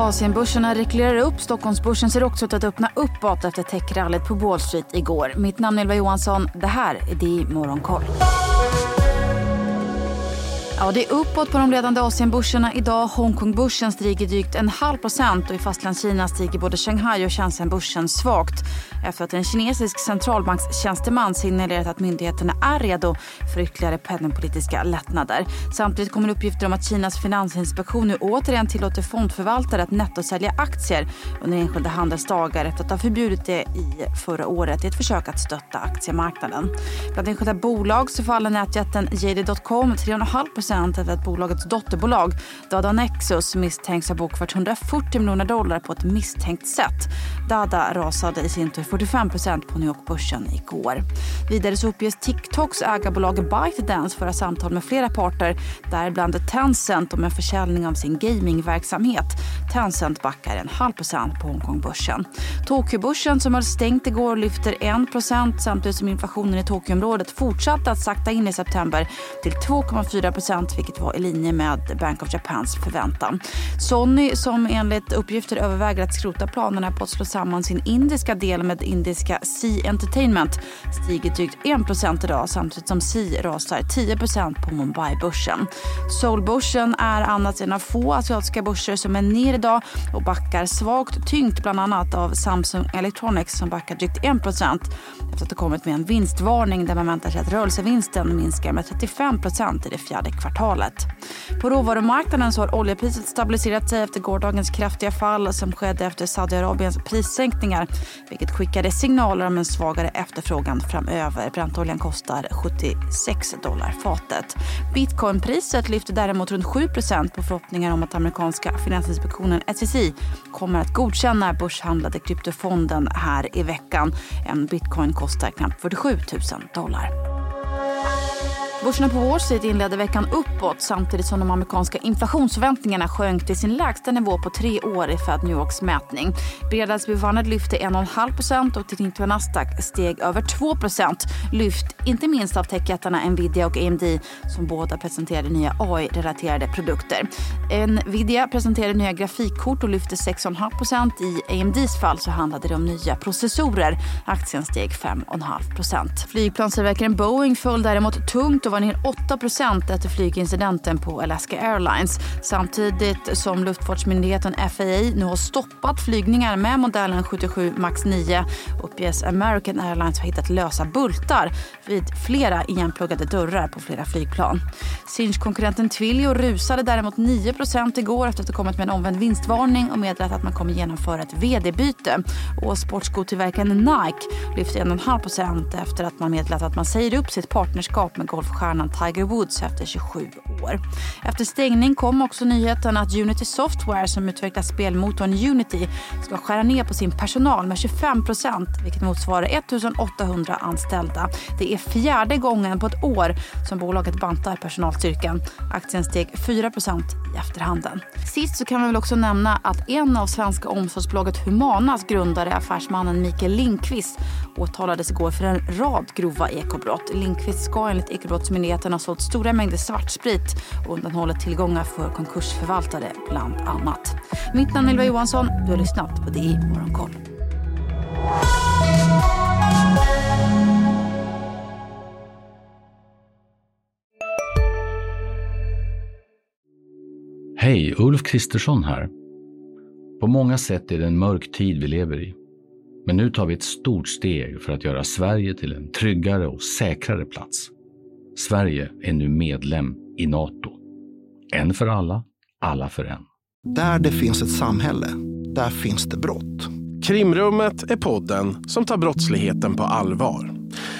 Asienbörserna reklerar upp. Stockholmsbörsen ser också ut att öppna uppåt efter techrallyt på Wall Street igår. Mitt namn är Ylva Johansson. Det här är DI Morgonkoll. Ja, det är uppåt på de ledande Asienbörserna idag. Hongkongbörsen stiger drygt en halv procent och i Fastlandskina stiger både Shanghai och Shenzhenbörsen svagt efter att en kinesisk centralbankstjänsteman signalerat att myndigheterna är redo för ytterligare penningpolitiska lättnader. Samtidigt kommer uppgifter om att Kinas finansinspektion nu återigen tillåter fondförvaltare att nettosälja aktier under enskilda handelsdagar efter att ha förbjudit det i förra året i ett försök att stötta aktiemarknaden. Bland enskilda bolag så faller nätjätten JD.com 3,5 efter att bolagets dotterbolag Dada Nexus misstänks ha bokfört 140 miljoner dollar på ett misstänkt sätt. Dada rasade i sin tur 45% på New York-börsen igår. Vidare så uppges TikToks ägarbolag ByteDance föra samtal med flera parter, däribland Tencent om en försäljning av sin gamingverksamhet. Tencent backar en halv procent på Hongkongbörsen. Tokyobörsen som höll stängt igår lyfter 1% samtidigt som inflationen i Tokyoområdet fortsatte att sakta in i september till 2,4 vilket var i linje med Bank of Japans förväntan. Sony, som enligt uppgifter överväger att skrota planerna på att slå samman sin indiska del med indiska Sea Entertainment, stiger drygt 1% idag samtidigt som Sea rasar 10% på Mumbai-börsen. Seoul-börsen är annars en av få asiatiska börser som är ner idag och backar svagt, tyngt bland annat av Samsung Electronics som backar drygt 1 efter att ha kommit med en vinstvarning där man väntar sig att rörelsevinsten minskar med 35% i det fjärde kvartalet. På råvarumarknaden så har oljepriset stabiliserat sig efter gårdagens kraftiga fall som skedde efter Saudiarabiens prissänkningar vilket skickade signaler om en svagare efterfrågan framöver. Brantoljan kostar 76 dollar fatet. Bitcoinpriset lyfter däremot runt 7% på förhoppningar om att amerikanska finansinspektionen SEC kommer att godkänna börshandlade kryptofonden här i veckan. En bitcoin kostar knappt 47 000 dollar. Börserna på Wall Street inledde veckan uppåt samtidigt som de amerikanska inflationsförväntningarna sjönk till sin lägsta nivå på tre år i Fed New Yorks mätning. Bredasbyggandet lyfte 1,5% och teknik Nasdaq steg över 2% lyft inte minst av techjättarna Nvidia och AMD som båda presenterade nya AI-relaterade produkter. Nvidia presenterade nya grafikkort och lyfte 6,5% I AMDs fall så handlade det om nya processorer. Aktien steg 5,5% Flygplanstillverkaren Boeing föll däremot tungt var ner 8% efter flygincidenten på Alaska Airlines. Samtidigt som luftfartsmyndigheten FAA nu har stoppat flygningar med modellen 77 MAX 9 uppges American Airlines ha hittat lösa bultar vid flera igenpluggade dörrar på flera flygplan. Sinch-konkurrenten Twilio rusade däremot 9% igår efter att ha kommit med en omvänd vinstvarning och meddelat att man kommer genomföra ett vd-byte. Och sportskotillverkaren Nike lyfte 1,5% efter att man meddelat att man säger upp sitt partnerskap med golf stjärnan Tiger Woods efter 27 år. Efter stängning kom också nyheten att Unity Software som utvecklar spelmotorn Unity ska skära ner på sin personal med 25 procent vilket motsvarar 1800 anställda. Det är fjärde gången på ett år som bolaget bantar personalstyrkan. Aktien steg 4 procent i efterhanden. Sist så kan vi väl också nämna att en av svenska omsorgsbolaget Humanas grundare, affärsmannen Mikael Lindqvist, åtalades igår för en rad grova ekobrott. Lindqvist ska enligt Ekobrottsmyndigheten ha sålt stora mängder svartsprit och undanhåller tillgångar för konkursförvaltare bland annat. Mitt namn är Ylva Johansson. Du har lyssnat på DI Morgonkoll. Hej, Ulf Kristersson här. På många sätt är det en mörk tid vi lever i. Men nu tar vi ett stort steg för att göra Sverige till en tryggare och säkrare plats. Sverige är nu medlem i Nato. En för alla, alla för en. Där det finns ett samhälle, där finns det brott. Krimrummet är podden som tar brottsligheten på allvar.